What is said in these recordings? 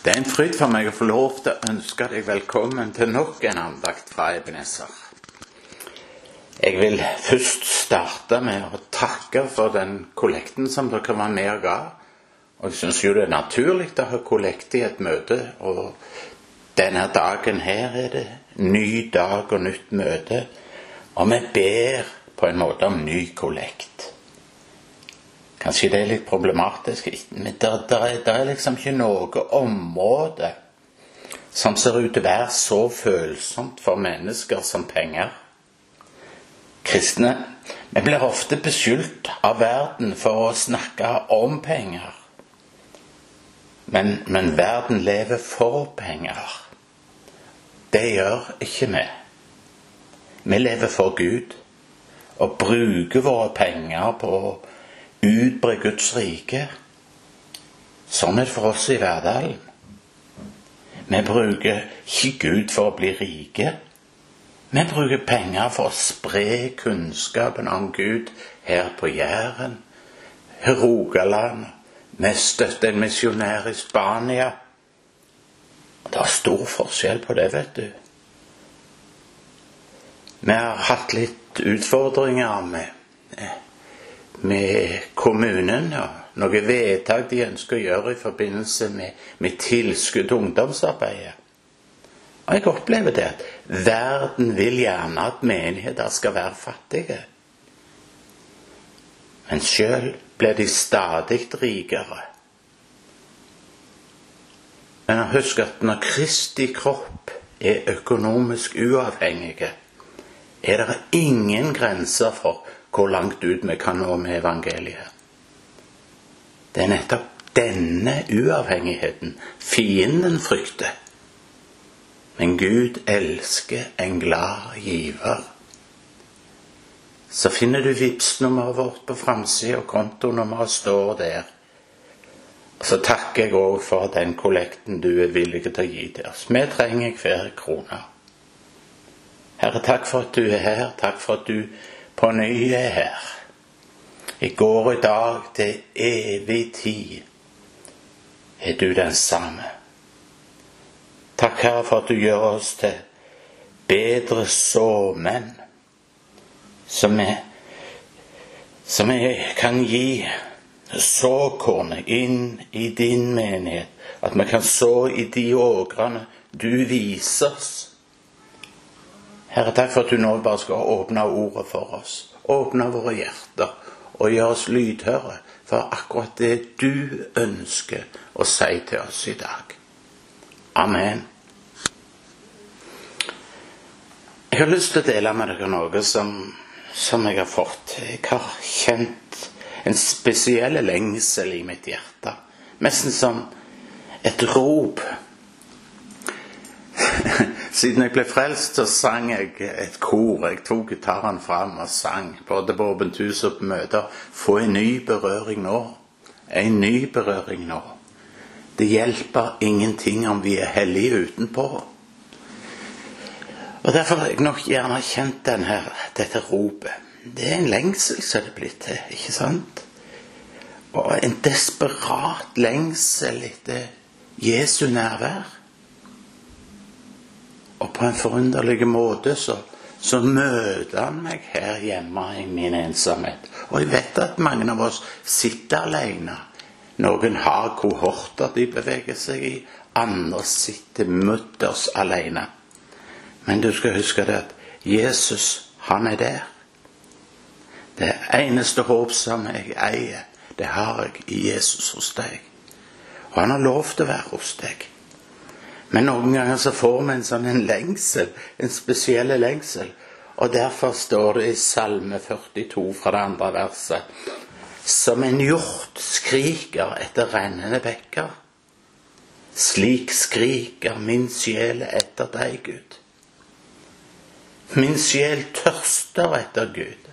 Det er en fryd for meg å få lov til å ønske deg velkommen til nok en andakt fra Ebenezer. Jeg vil først starte med å takke for den kollekten som dere var med og ga. Og jeg syns jo det er naturlig å ha kollekt i et møte, og denne dagen her er det ny dag og nytt møte. Og vi ber på en måte om ny kollekt. Kanskje det er litt problematisk, men det, er, liksom ikke noe område som ser ut til å være så følsomt for mennesker som penger. Kristne vi blir ofte beskyldt av verden for å snakke om penger. Men, men verden lever for penger. Det gjør ikke vi. Vi lever for Gud og bruker våre penger på å utbre Guds rike. Sånn er det for oss i Verdalen. Vi bruker ikke Gud for å bli rike. Vi bruker penger for å spre kunnskapen om Gud her på Jæren, Rogaland. Vi støtter en misjonær i Spania. Det er stor forskjell på det, vet du. Vi har hatt litt utfordringer med med kommunen og noen vedtak de ønsker å gjøre i forbindelse med, med tilskudd til ungdomsarbeidet. Og jeg opplever det at verden vil gjerne at menigheter skal være fattige. Men sjøl blir de stadig rikere. Men husk at når Kristi kropp er økonomisk uavhengige, er det ingen grenser for hvor langt ut vi kan nå med evangeliet. Det er nettopp denne uavhengigheten fienden frykter. Men Gud elsker en glad giver. Så finner du Vipps-nummeret vårt på framsida, kontonummeret står der. Og så takker jeg òg for den kollekten du er villig til å gi til oss. Vi trenger hver krone. Herre, takk for at du er her. Takk for at du på er her. I går og i dag til evig tid er du den samme. Takk, Herre, for at du gjør oss til bedre såmenn, som vi, som vi kan gi såkornet inn i din menighet. At vi kan så i de ågrene du viser oss. Herre, takk for at du nå bare skal åpne ordet for oss. Åpne våre hjerter og gjøre oss lydhøre for akkurat det du ønsker å si til oss i dag. Amen. Jeg har lyst til å dele med dere noe som, som jeg har fått. Jeg har kjent en spesiell lengsel i mitt hjerte. Nesten som et rop siden jeg ble frelst, så sang jeg et kor. Jeg tok gitaren fram og sang, både på åpent hus og på møter. Få en ny berøring nå. En ny berøring nå. Det hjelper ingenting om vi er hellige utenpå. Og Derfor har jeg nok gjerne kjent denne, dette ropet. Det er en lengsel som er blitt til, ikke sant? Og en desperat lengsel etter Jesu nærvær. Og på en forunderlig måte så, så møter han meg her hjemme i min ensomhet. Og jeg vet at mange av oss sitter alene. Noen har kohorter de beveger seg i. Andre sitter mutters alene. Men du skal huske det at Jesus, han er der. Det eneste håp som jeg eier, det har jeg i Jesus hos deg. Og han har lov til å være hos deg. Men noen ganger så får vi en sånn en lengsel, en spesiell lengsel. Og derfor står det i Salme 42 fra det andre verset Som en hjort skriker etter rennende bekker. Slik skriker min sjel etter deg, Gud. Min sjel tørster etter Gud,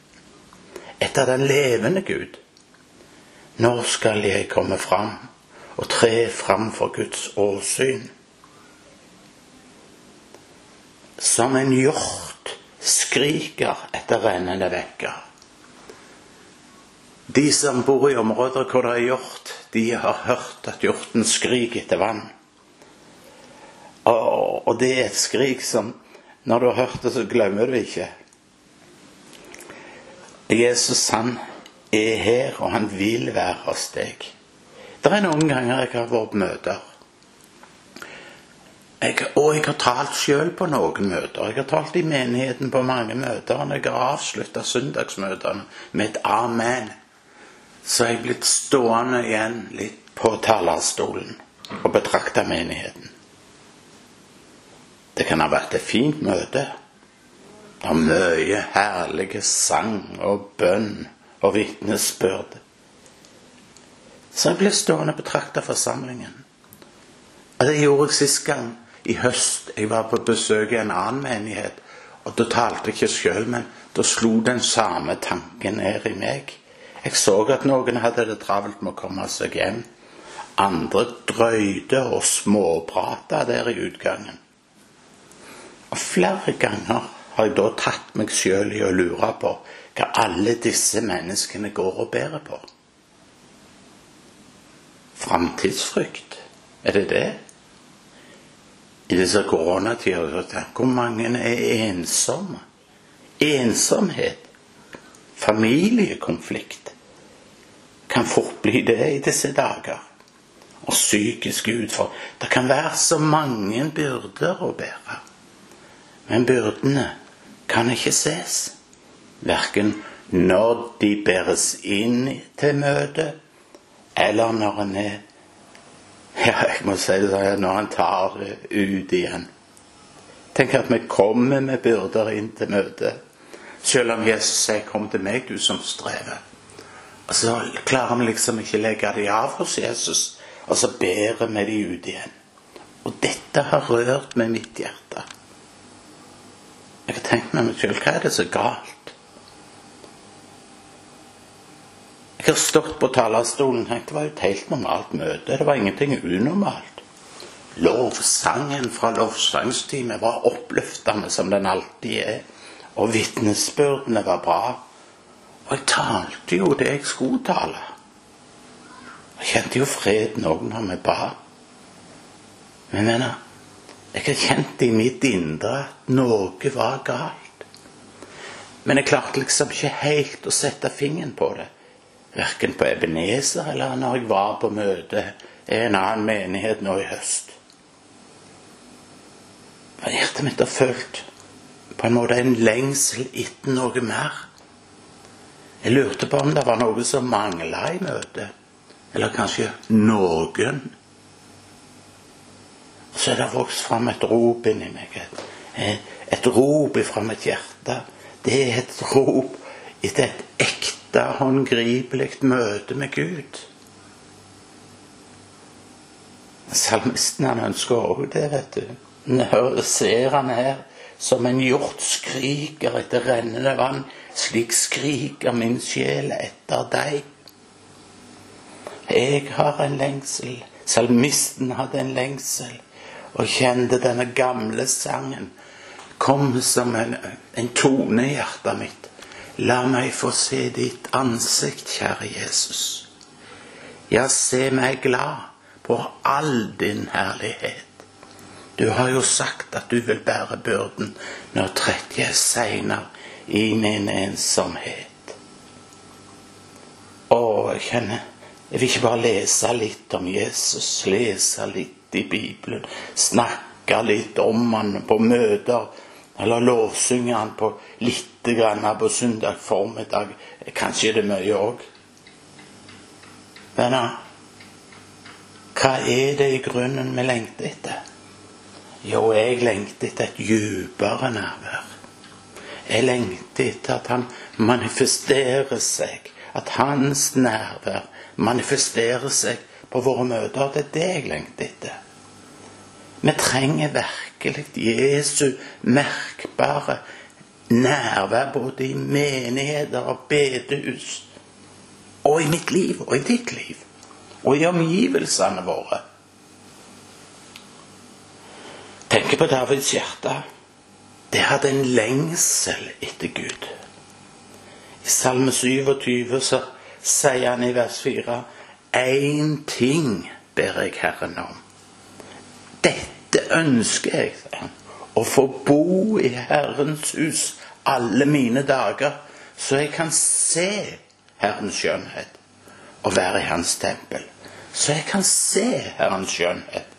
etter den levende Gud. Når skal jeg komme fram og tre fram for Guds åsyn? Som en hjort skriker etter rennende bekker. De som bor i områder hvor det er hjort, de har hørt at hjorten skriker etter vann. Og det er et skrik som Når du har hørt det, så glemmer du ikke. Jesus han er her, og han vil være hos deg. Det er noen ganger jeg har vært møter. Jeg, og jeg har talt sjøl på noen møter. Jeg har talt i menigheten på mange møter. Og jeg har avslutta søndagsmøtene med et amen. Så er jeg blitt stående igjen litt på talerstolen og betrakte menigheten. Det kan ha vært et fint møte. Det er mye herlige sang og bønn og vitnesbyrd. Så jeg ble stående og betrakte forsamlingen. Og det gjorde jeg sist gang i høst. Jeg var på besøk i en annen menighet. Og da talte jeg ikke sjøl, men da slo den samme tanken ned i meg. Jeg så at noen hadde det travelt med å komme seg hjem. Andre drøyde og småprata der i utgangen. Og flere ganger har jeg da tatt meg sjøl i å lure på hva alle disse menneskene går og bærer på. Framtidsfrykt, er det det? I disse koronatider. Hvor mange er ensomme? Ensomhet, familiekonflikt, kan fort bli det i disse dager. Og psykisk utfordring. Det kan være så mange byrder å bære. Men byrdene kan ikke ses. Verken når de bæres inn til møtet, eller når en er ja, jeg må si det sånn når han tar det ut igjen. Tenk at vi kommer med byrder inn til møtet. Selv om Jesus sier 'kom til meg, du som strever'. Og så klarer vi liksom ikke legge de av hos Jesus, og så bærer vi de ut igjen. Og dette har rørt med mitt hjerte. Jeg har tenkt med meg sjøl hva er det så galt? Har stått på talerstolen og tenkt det var et helt normalt møte. Det var ingenting unormalt. Lovsangen fra lovsangsteamet var oppløftende som den alltid er. Og vitnesbyrdene var bra. Og jeg talte jo det jeg skulle tale. Jeg kjente jo freden òg når vi ba. Men jeg mener, jeg har kjent i mitt indre at noe var galt. Men jeg klarte liksom ikke helt å sette fingeren på det verken på Ebenezer eller når jeg var på møte i en annen menighet nå i høst. Men hjertet mitt har følt på en måte en lengsel etter noe mer. Jeg lurte på om det var noe som mangla i møtet. Eller kanskje noen. Og så er det vokst fram et rop inni meg. Et, et rop fra mitt hjerte. Det er et rop etter et ekte ekte, håndgripelig møte med Gud. Salmisten han ønsker òg det, vet du. Når ser han her som en hjort skriker etter rennende vann. Slik skriker min sjel etter deg. Jeg har en lengsel. Salmisten hadde en lengsel og kjente denne gamle sangen kom som en, en tone i hjertet mitt. La meg få se ditt ansikt, kjære Jesus. Ja, se meg glad på all din herlighet. Du har jo sagt at du vil bære byrden når tredje segner i min ensomhet. Å, jeg kjenner Jeg vil ikke bare lese litt om Jesus, lese litt i Bibelen, snakke litt om han på møter eller lovsynge han på lite grann på søndag formiddag. Kanskje det er mye òg. Venner, hva er det i grunnen vi lengter etter? Jo, jeg lengter etter et dypere nærvær. Jeg lengter etter at han manifesterer seg. At hans nærvær manifesterer seg på våre møter. Det er det jeg lengter etter. Vi trenger virkelig Jesu merkbare nærvær både i menigheter og bedehus. Og i mitt liv og i ditt liv. Og i omgivelsene våre. Tenk på Davids hjerte. Det hadde en lengsel etter Gud. I Salme 27 så sier han i vers 4.: Én ting ber jeg Herren om dette ønsker jeg sa han, å få bo i Herrens hus alle mine dager, så jeg kan se Herrens skjønnhet og være i Hans tempel. Så jeg kan se Herrens skjønnhet.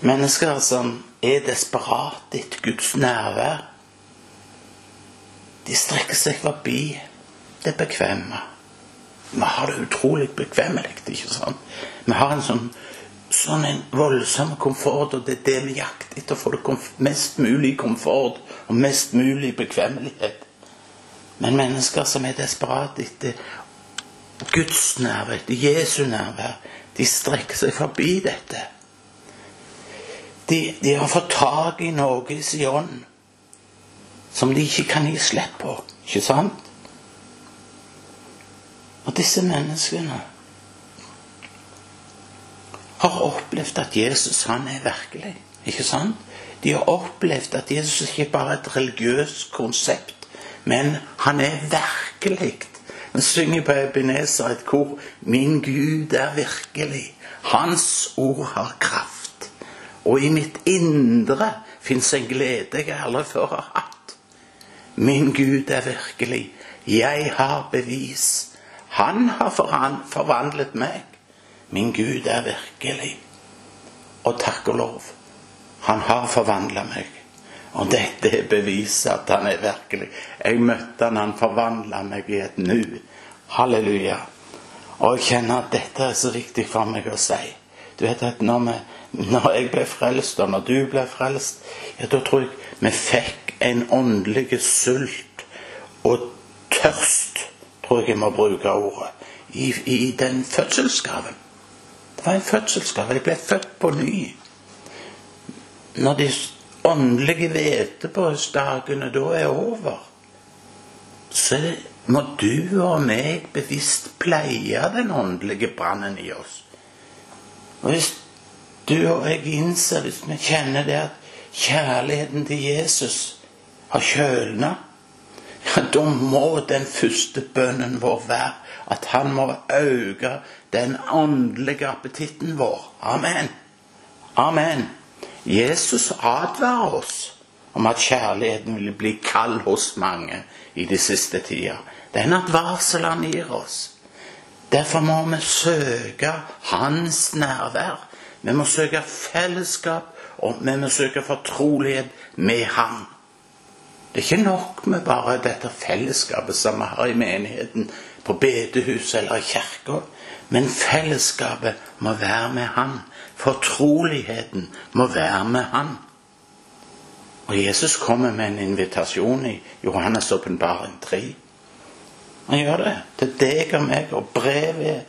Mennesker som er desperat etter Guds nærvær, de strekker seg forbi det bekvemme. Vi har det utrolig bekvemmelig, ikke sant? Vi har en sånn, sånn en voldsom komfort, og det er det vi jakter etter. Å få det mest mulig komfort og mest mulig bekvemmelighet. Men mennesker som er desperate etter Guds nærvær, etter Jesu nærvær, de strekker seg forbi dette. De, de har fått tak i noe i sin ånd som de ikke kan gi slipp på. Ikke sant? Og disse menneskene har opplevd at Jesus han er virkelig. Ikke sant? De har opplevd at Jesus ikke bare er et religiøst konsept, men han er virkelig. Vi synger på Ebenezer et kor 'Min Gud er virkelig'. Hans ord har kraft. Og i mitt indre fins en glede jeg aldri før har hatt. Min Gud er virkelig. Jeg har bevis. Han har forvandlet meg. Min Gud er virkelig. Og takk og lov, han har forvandla meg. Og dette er beviset at han er virkelig. Jeg møtte han, han forvandla meg i et nu. Halleluja. Og jeg kjenner at dette er så viktig for meg å si. Du vet at når, vi, når jeg ble frelst, og når du ble frelst, ja, da tror jeg vi fikk en åndelig sult og tørst, tror jeg jeg må bruke ordet, i, i den fødselsgaven. Det var en fødselsgave. De ble født på ny. Når de åndelige hvetebrødsdagene da er over, så må du og meg bevisst pleie den åndelige brannen i oss. Og hvis du og jeg innser, hvis vi kjenner det at kjærligheten til Jesus har kjølna, ja, da må den første bønnen vår være at han må øke den åndelige appetitten vår. Amen. Amen. Jesus advarer oss om at kjærligheten vil bli kald hos mange i de siste tider. Det er en advarsel han gir oss. Derfor må vi søke hans nærvær. Vi må søke fellesskap, og vi må søke fortrolighet med ham. Det er ikke nok med bare dette fellesskapet som vi har i menigheten, på bedehuset eller i kirka. Men fellesskapet må være med Han. Fortroligheten må være med Han. Og Jesus kommer med en invitasjon i Johannes' åpenbaring 3. Han gjør det til deg og meg, og brevet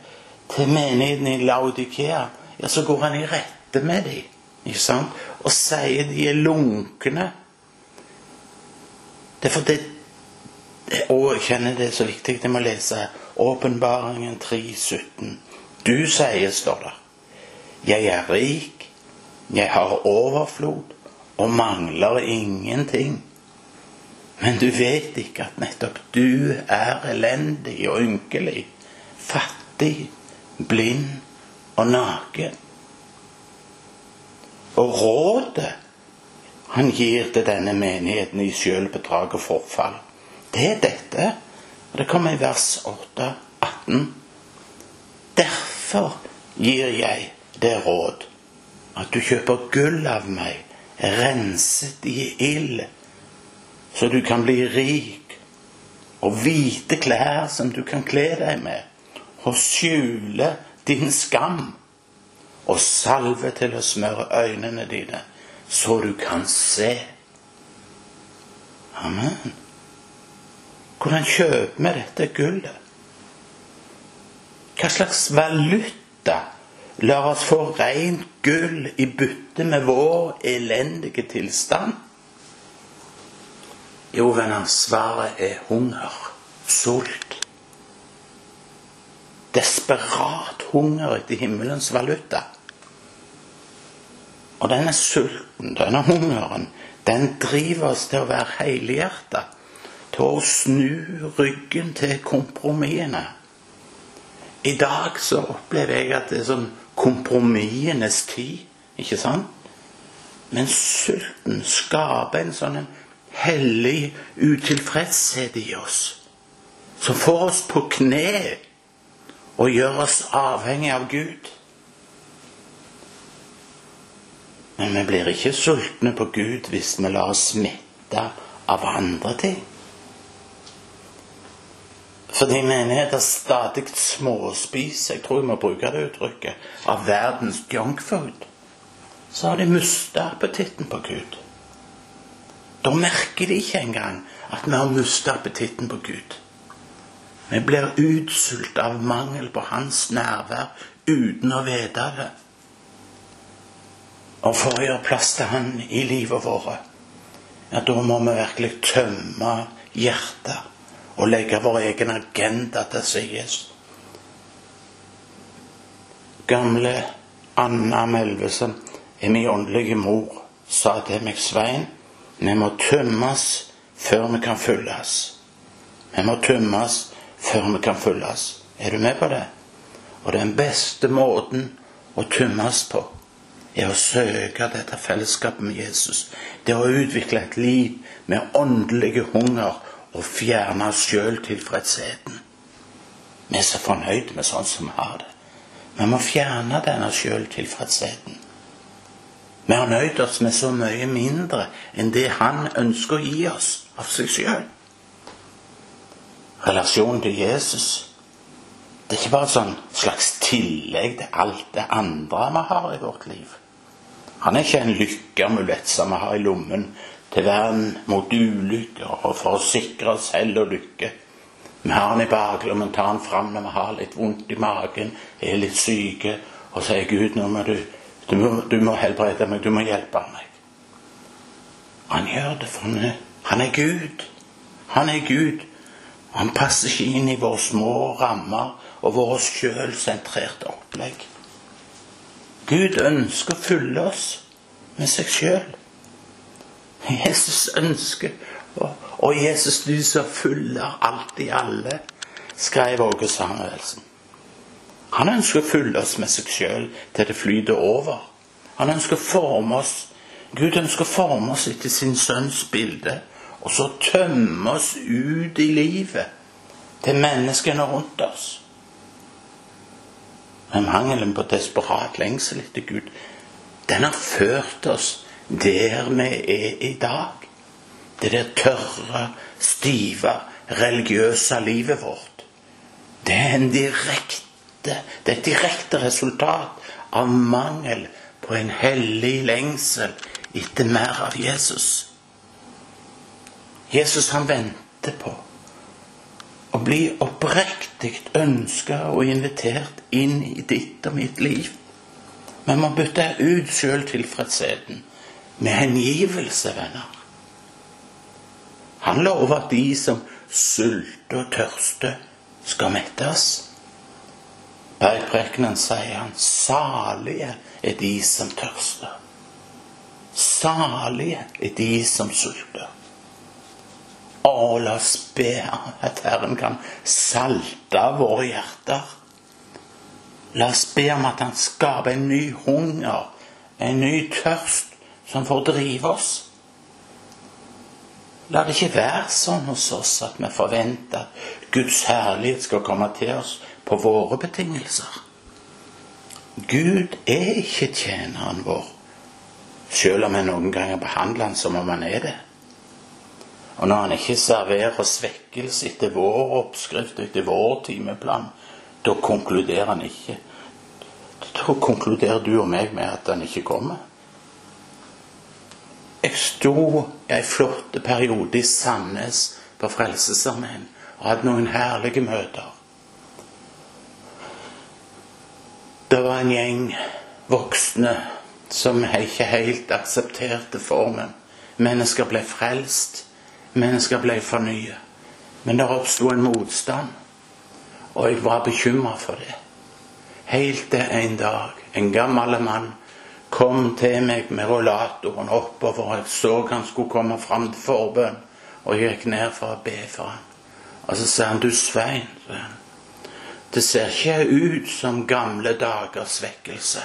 til menigheten i Laudikea. Ja, så går han i rette med dem, Ikke sant? og sier de er lunkne Det Og jeg kjenner det er så viktig. Jeg må lese Åpenbaringen 3,17. Du sier, står det, jeg er rik, jeg har overflod og mangler ingenting. Men du vet ikke at nettopp du er elendig og ynkelig, fattig, blind og naken. Og rådet han gir til denne menigheten i sjølbedrag og forfall. Det er dette. Og det kommer i vers 8, 18. Derfor gir jeg det råd at du kjøper gull av meg, renset i ild, så du kan bli rik, og hvite klær som du kan kle deg med, og skjule din skam, og salve til å smøre øynene dine så du kan se. Amen. Hvordan kjøper vi dette gullet? Hva slags valuta lar oss få rent gull i bytte med vår elendige tilstand? Jo, venner, svaret er hunger, sult. Desperat hunger etter himmelens valuta. Og denne sulten, denne hungeren, den driver oss til å være helhjerta. Til å snu ryggen til kompromissene. I dag så opplever jeg at det er sånn kompromissenes tid ikke sant? Men sulten skaper en sånn hellig utilfredshet i oss. Som får oss på kne og gjør oss avhengig av Gud. Men vi blir ikke sultne på Gud hvis vi lar oss smitte av andre ting. Fordi menigheter stadig småspiser, jeg tror jeg må bruke det uttrykket, av verdens junkfood, så har de mista appetitten på Gud. Da merker de ikke engang at vi har mista appetitten på Gud. Vi blir utsult av mangel på Hans nærvær uten å vite det. Og for å gjøre plass til Han i livet vårt, ja, da må vi virkelig tømme hjertet og legge vår egen agenda til side. Gamle Anna Melvesen, er min åndelige mor, sa til meg, Svein, vi må tømmes før vi kan fylles. Vi må tømmes før vi kan fylles. Er du med på det? Og den beste måten å tømmes på, er å søke dette fellesskapet med Jesus. Det å utvikle et liv med åndelige hunger og fjerne sjøltilfredsheten. Vi er så fornøyde med sånn som vi har det. Vi må fjerne denne sjøltilfredsheten. Vi har nøyd oss med så mye mindre enn det Han ønsker å gi oss av seg sjøl. Relasjonen til Jesus det er ikke bare et sånn slags tillegg til alt det andre vi har i vårt liv. Han er ikke en lykkeamulett som vi har i lommen til vern mot ulykker og for å sikre oss selv og lykke. Vi har den i baklommen, tar den fram når vi har litt vondt i magen, er litt syke, og sier Gud, nå må du, du, må, du må helbrede meg, du må hjelpe meg. Han gjør det for han han er Gud. Han er Gud. Han passer ikke inn i våre små rammer og våre sjølsentrerte opplegg. Gud ønsker å fylle oss med seg sjøl. Jesus ønsker, og Jesus du som fyller alt i alle, skrev Åge Samuelsen. Han ønsker å fylle oss med seg sjøl til det flyter over. Han ønsker å forme oss Gud ønsker å forme oss etter sin sønns bilde, og så tømme oss ut i livet til menneskene rundt oss. Men mangelen på desperat lengsel etter Gud, den har ført oss der vi er i dag. Det der tørre, stive, religiøse livet vårt. Det er direkte det er et direkte resultat av mangel på en hellig lengsel etter mer av Jesus. Jesus han venter på å bli oppriktig ønska og invitert inn i ditt og mitt liv. Vi må bytte ut sjøltilfredsheten med hengivelse, venner. Han lover at de som sulter og tørster, skal mettes. Bergprekenen sier han salige er de som tørster. Salige er de som sulter. Å, la oss be at Herren kan salte våre hjerter. La oss be om at Han skaper en ny hunger, en ny tørst som får drive oss. La det ikke være sånn hos oss at vi forventer at Guds herlighet skal komme til oss på våre betingelser. Gud er ikke tjeneren vår, selv om vi noen ganger behandler han som om han er det. Og når han ikke serverer svekkelse etter vår oppskrift, etter vår timeplan, da konkluderer han ikke. Da konkluderer du og meg med at han ikke kommer. Jeg sto i en flott periode i Sandnes på Frelsesarmeen og hadde noen herlige møter. Det var en gjeng voksne som ikke helt aksepterte formen. Mennesker ble frelst, mennesker ble fornyet. Men det oppsto en motstand, og jeg var bekymra for det. Helt til en dag en gammel mann kom til meg med rollatoren oppover. Jeg så han skulle komme fram til forbønn, og jeg gikk ned for å be for ham. Og så sa han, 'Du Svein', det ser ikke ut som gamle dagers vekkelse,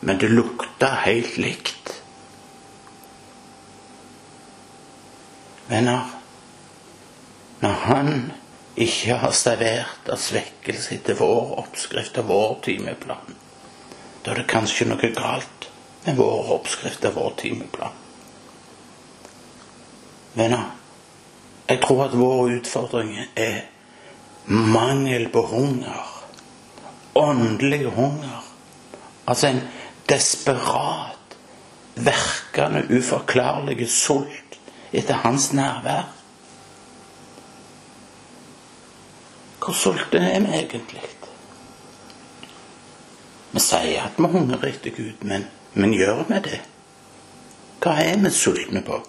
men det lukta helt likt. Venner, når han ikke har servert av svekkelse etter vår oppskrift og vår timeplan, da er det kanskje noe galt med vår oppskrift og vår timeplan. Venner, jeg tror at vår utfordring er mangel på hunger. Åndelig hunger. Altså en desperat, verkende, uforklarlig sult etter hans nærvær. Hvor sultne er vi egentlig? Vi sier at vi hungrer etter Gud, men, men gjør vi det? Hva er vi sultne på?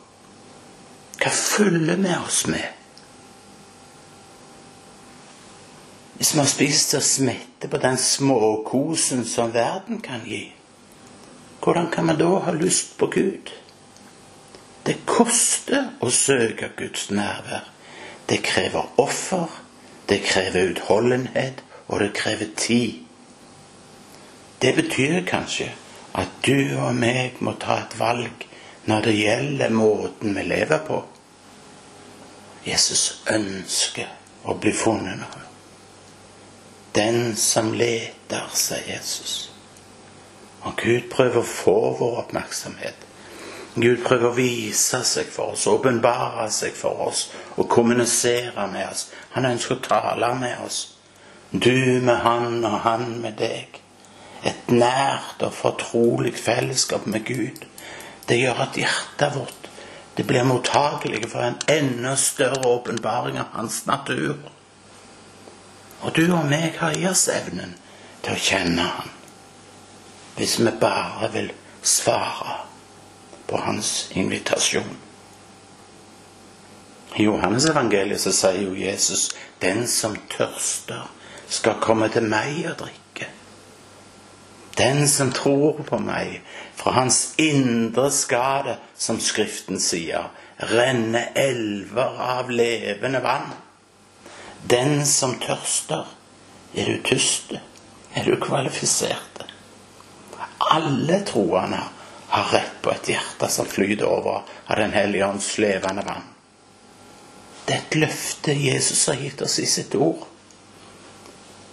Hva følger vi oss med? Hvis vi har spist oss mette på den småkosen som verden kan gi, hvordan kan vi da ha lyst på Gud? Det koster å søke Guds nærvær. Det krever offer. Det krever utholdenhet, og det krever tid. Det betyr kanskje at du og meg må ta et valg når det gjelder måten vi lever på. Jesus ønsker å bli funnet nå. Den som leter, sier Jesus. Og Gud prøver å få vår oppmerksomhet. Gud prøver å vise seg for oss, åpenbare seg for oss og kommunisere med oss. Han ønsker å tale med oss. Du med han og han med deg. Et nært og fortrolig fellesskap med Gud. Det gjør at hjertet vårt det blir mottagelig for en enda større åpenbaring av hans natur. Og du og meg har i oss evnen til å kjenne han. Hvis vi bare vil svare på hans invitasjon. I Johannes evangeliet så sier jo Jesus 'Den som tørster, skal komme til meg og drikke'. Den som tror på meg, fra hans indre skade, som Skriften sier, renne elver av levende vann. Den som tørster, er du tyst? Er du kvalifisert? Alle troende har rett på et hjerte som flyter over av Den hellige ånds levende vann. Det er et løfte Jesus har gitt oss i sitt ord.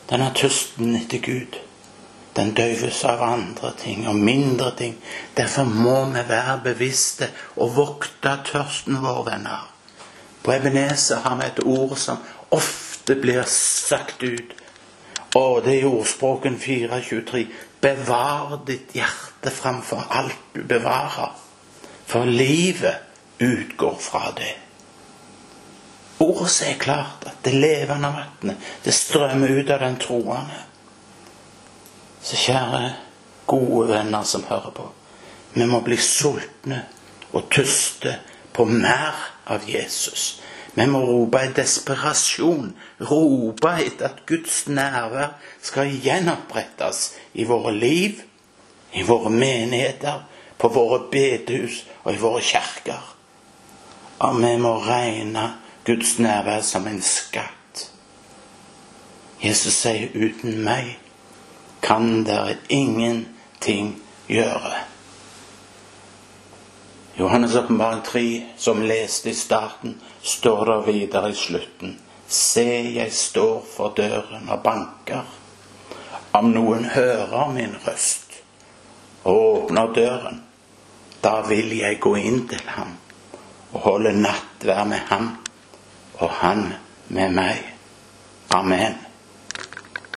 Denne tørsten etter Gud, den døyves av andre ting og mindre ting. Derfor må vi være bevisste og vokte tørsten vår, venner. På Ebenezer har vi et ord som ofte blir sagt ut. Og det er ordspråken 423. Bevar ditt hjerte framfor alt du bevarer, for livet utgår fra det. Ordet sier klart at det levende vannet, det strømmer ut av den troende. Så kjære, gode venner som hører på, vi må bli sultne og tyste på mer av Jesus. Vi må rope i desperasjon, rope etter at Guds nærvær skal gjenopprettes i våre liv, i våre menigheter, på våre bedehus og i våre kjerker. Og vi må regne Guds nærvær som en skatt. Jesus sier 'uten meg kan dere ingenting gjøre'. Johannes' åpenbaring 3, som leste i starten, står der videre i slutten. Se, jeg står for døren og banker. Om noen hører min røst og åpner døren, da vil jeg gå inn til ham og holde nattvær med ham og han med meg. Amen.